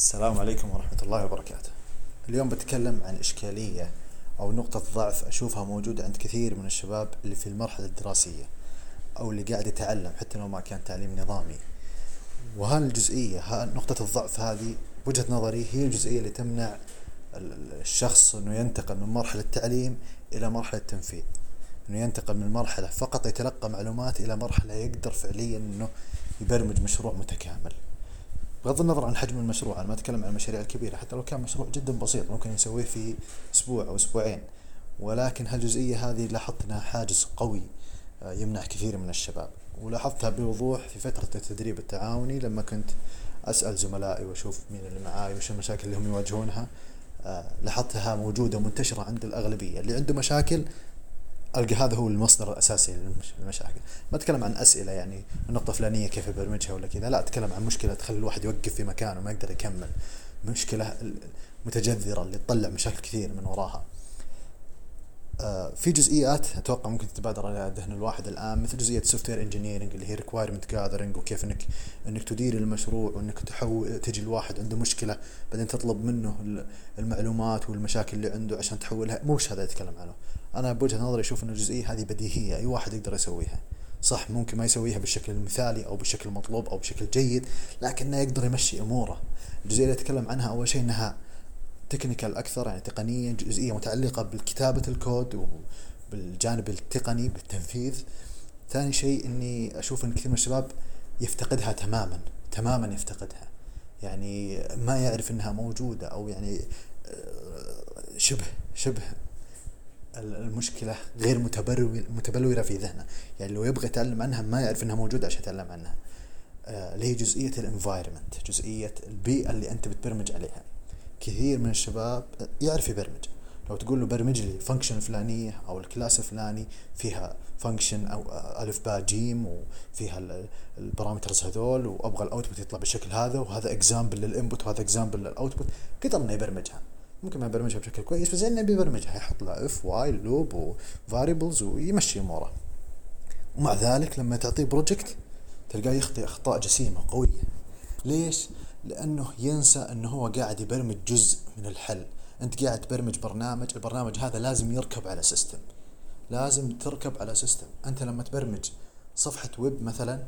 السلام عليكم ورحمة الله وبركاته. اليوم بتكلم عن إشكالية أو نقطة ضعف أشوفها موجودة عند كثير من الشباب اللي في المرحلة الدراسية أو اللي قاعد يتعلم حتى لو ما كان تعليم نظامي. وهالجزئية ها نقطة الضعف هذه بوجهة نظري هي الجزئية اللي تمنع الشخص إنه ينتقل من مرحلة التعليم إلى مرحلة التنفيذ. إنه ينتقل من مرحلة فقط يتلقى معلومات إلى مرحلة يقدر فعليا إنه يبرمج مشروع متكامل. بغض النظر عن حجم المشروع أنا ما أتكلم عن المشاريع الكبيرة حتى لو كان مشروع جدا بسيط ممكن يسويه في أسبوع أو أسبوعين ولكن هالجزئية هذه لاحظت إنها حاجز قوي آه، يمنع كثير من الشباب ولاحظتها بوضوح في فترة التدريب التعاوني لما كنت أسأل زملائي وأشوف مين اللي معاي وش المشاكل اللي هم يواجهونها آه، لاحظتها موجودة منتشرة عند الأغلبية اللي عنده مشاكل ألقى هذا هو المصدر الأساسي للمشاكل. ما أتكلم عن أسئلة يعني النقطة الفلانية كيف أبرمجها ولا كذا لا أتكلم عن مشكلة تخلي الواحد يوقف في مكانه ما يقدر يكمل. مشكلة متجذرة اللي تطلع مشاكل كثير من وراها. آه في جزئيات أتوقع ممكن تتبادر على ذهن الواحد الآن مثل جزئية ال software engineering اللي هي requirement gathering وكيف انك إنك تدير المشروع وإنك تحول تجي الواحد عنده مشكلة بعدين تطلب منه المعلومات والمشاكل اللي عنده عشان تحولها. مو هذا يتكلم عنه. أنا بوجهة نظري أشوف ان الجزئيه هذه بديهية أي واحد يقدر يسويها. صح ممكن ما يسويها بالشكل المثالي أو بالشكل المطلوب أو بشكل جيد لكنه يقدر يمشي أموره. الجزئية اللي أتكلم عنها أول شيء إنها تكنيكال أكثر يعني تقنيا جزئية متعلقة بكتابه الكود وبالجانب التقني بالتنفيذ. ثاني شيء إني أشوف إن كثير من الشباب يفتقدها تماما تماما يفتقدها. يعني ما يعرف إنها موجودة أو يعني آه، شبه شبه المشكلة غير متبلورة في ذهنه يعني لو يبغى يتعلم عنها ما يعرف إنها موجودة عشان يتعلم عنها. آه، اللي هي جزئية ال environment جزئية البيئة اللي أنت بتبرمج عليها. كثير من الشباب يعرف يبرمج. لو تقول له برمج لي function الفلانية أو ال class الفلاني فيها function أو ألف باء جيم وفيها ال parameters هذول وأبغى ال output يطلع بالشكل هذا وهذا example لل input وهذا example لل output قدر انه يبرمجها ممكن ما يبرمجها بشكل كويس بس إنه بيبرمجها يحط له if while loop و variables ويمشي أموره. ومع ذلك لما تعطيه project تلقاه يخطي أخطاء جسيمة قوية. ليش؟ لأنه ينسى إنه هو قاعد يبرمج جزء من الحل. أنت قاعد تبرمج برنامج البرنامج هذا لازم يركب على system لازم تركب على system أنت لما تبرمج صفحة ويب مثلا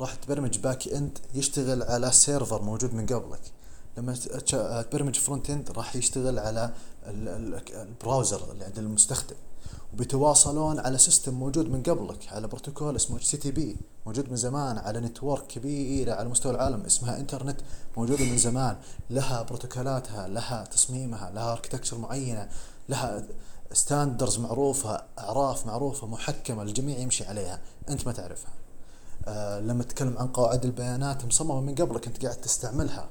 راح تبرمج back end يشتغل على server موجود من قبلك. لما تبرمج front end راح يشتغل على ال browser اللي عند المستخدم. وبيتواصلون على system موجود من قبلك على بروتوكول اسمه TCP موجود من زمان على network كبيرة على مستوى العالم اسمها إنترنت موجودة من زمان. لها بروتوكولاتها لها تصميمها لها architecture معينة لها standards معروفة أعراف معروفة محكمة الجميع يمشي عليها. أنت ما تعرفها. آه لما تتكلم عن قواعد البيانات مصممة من قبلك أنت قاعد تستعملها.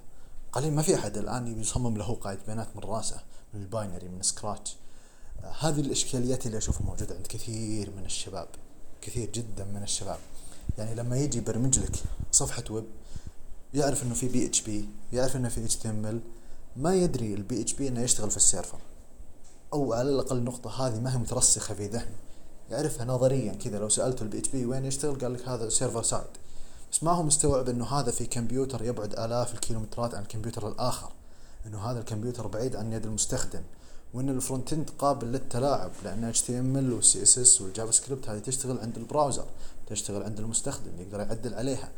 قليل ما في أحد الآن يصمم له قاعدة بيانات من رأسه من ال binary من scratch. آه، هذه الإشكاليات اللي أشوفها موجودة عند كثير من الشباب كثير جدا من الشباب. يعني لما يجي يبرمج لك صفحة ويب يعرف إنه في PHP يعرف إنه في HTML ما يدري ال PHP إنه يشتغل في ال server. أو على الأقل النقطه هذه ما هي مترسخة في ذهنه. يعرفها نظريا كذا لو سألته ال PHP وين يشتغل قال لك هذا server side. بس ما هو مستوعب إنه هذا في كمبيوتر يبعد آلاف الكيلومترات عن الكمبيوتر الآخر. إنه هذا الكمبيوتر بعيد عن يد المستخدم. وإن ال front end قابل للتلاعب لأن اتش تي إم إل والسي إس إس والجافا سكريبت هذه تشتغل عند ال browser تشتغل عند المستخدم يقدر يعدل عليها.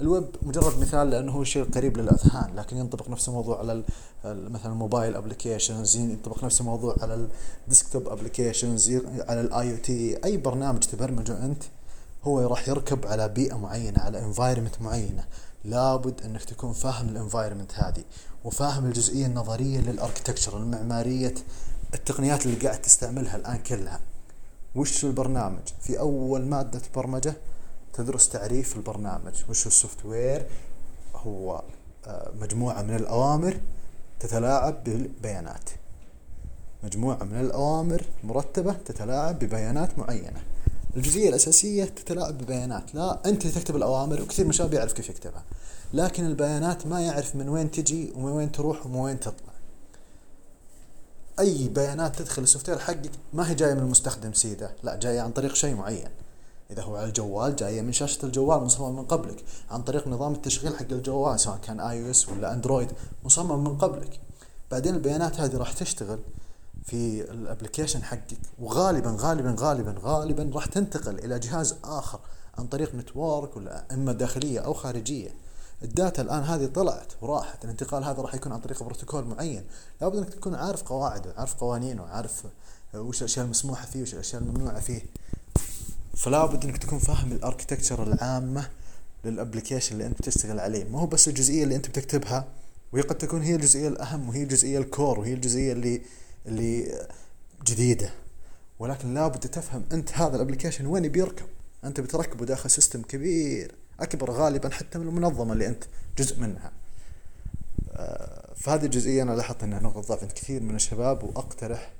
الويب مجرد مثال لأنه هو شيء قريب للأذهان لكن ينطبق نفس الموضوع على مثلا ال mobile applications ينطبق نفس الموضوع على ال desktop applications على ال IoT أي برنامج تبرمجه أنت هو راح يركب على بيئة معينة على environment معينة. لابد إنك تكون فاهم ال environment هذه وفاهم الجزئية النظرية لل architecture المعمارية التقنيات اللي قاعد تستعملها الآن كلها. وش البرنامج؟ في أول مادة برمجة تدرس تعريف البرنامج. وش ال software هو آه، مجموعة من الأوامر تتلاعب بالبيانات. مجموعة من الأوامر مرتبة تتلاعب ببيانات معينة. الجزئية الأساسية تتلاعب ببيانات. لا أنت تكتب الأوامر وكثير من الشباب يعرف كيف يكتبها. لكن البيانات ما يعرف من وين تجي ومن وين تروح ومن وين تطلع. أي بيانات تدخل ال software حقك ما هي جاية من المستخدم سيده. لا جاية عن طريق شيء معين. إذا هو على الجوال جاية من شاشة الجوال مصمم من قبلك. عن طريق نظام التشغيل حق الجوال سواء كان iOS ولا Android مصمم من قبلك. بعدين البيانات هذه راح تشتغل. في ال application حقك وغالبا غالبا غالبا غالبا راح تنتقل إلى جهاز آخر عن طريق network ولا إما داخلية أو خارجية. ال data الآن هذه طلعت وراحت الانتقال هذا راح يكون عن طريق بروتوكول معين. لابد إنك تكون عارف قواعده عارف قوانينه عارف وش الأشياء المسموحة فيه وش الأشياء الممنوعة فيه. فلا بد إنك تكون فاهم ال architecture العامة لل application اللي أنت بتشتغل عليه. ما هو بس الجزئية اللي أنت بتكتبها وهي قد تكون هي الجزئية الأهم وهي الجزئية ال core وهي الجزئية اللي اللي جديدة. ولكن لابد تفهم أنت هذا ال application وين بيركب. أنت بتركبه داخل system كبير. أكبر غالبا حتى من المنظمة اللي أنت جزء منها. آه، فهذه الجزئية أنا لاحظت أنها نقطة ضعف عند كثير من الشباب وأقترح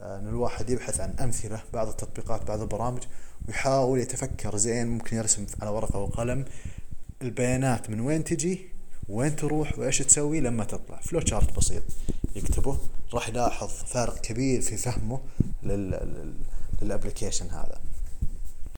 آه، إن الواحد يبحث عن أمثلة بعض التطبيقات بعض البرامج ويحاول يتفكر زين ممكن يرسم على ورقة وقلم البيانات من وين تجي وين تروح وإيش تسوي لما تطلع. flow chart بسيط. يكتبه. راح يلاحظ فارق كبير في فهمه لل application هذا.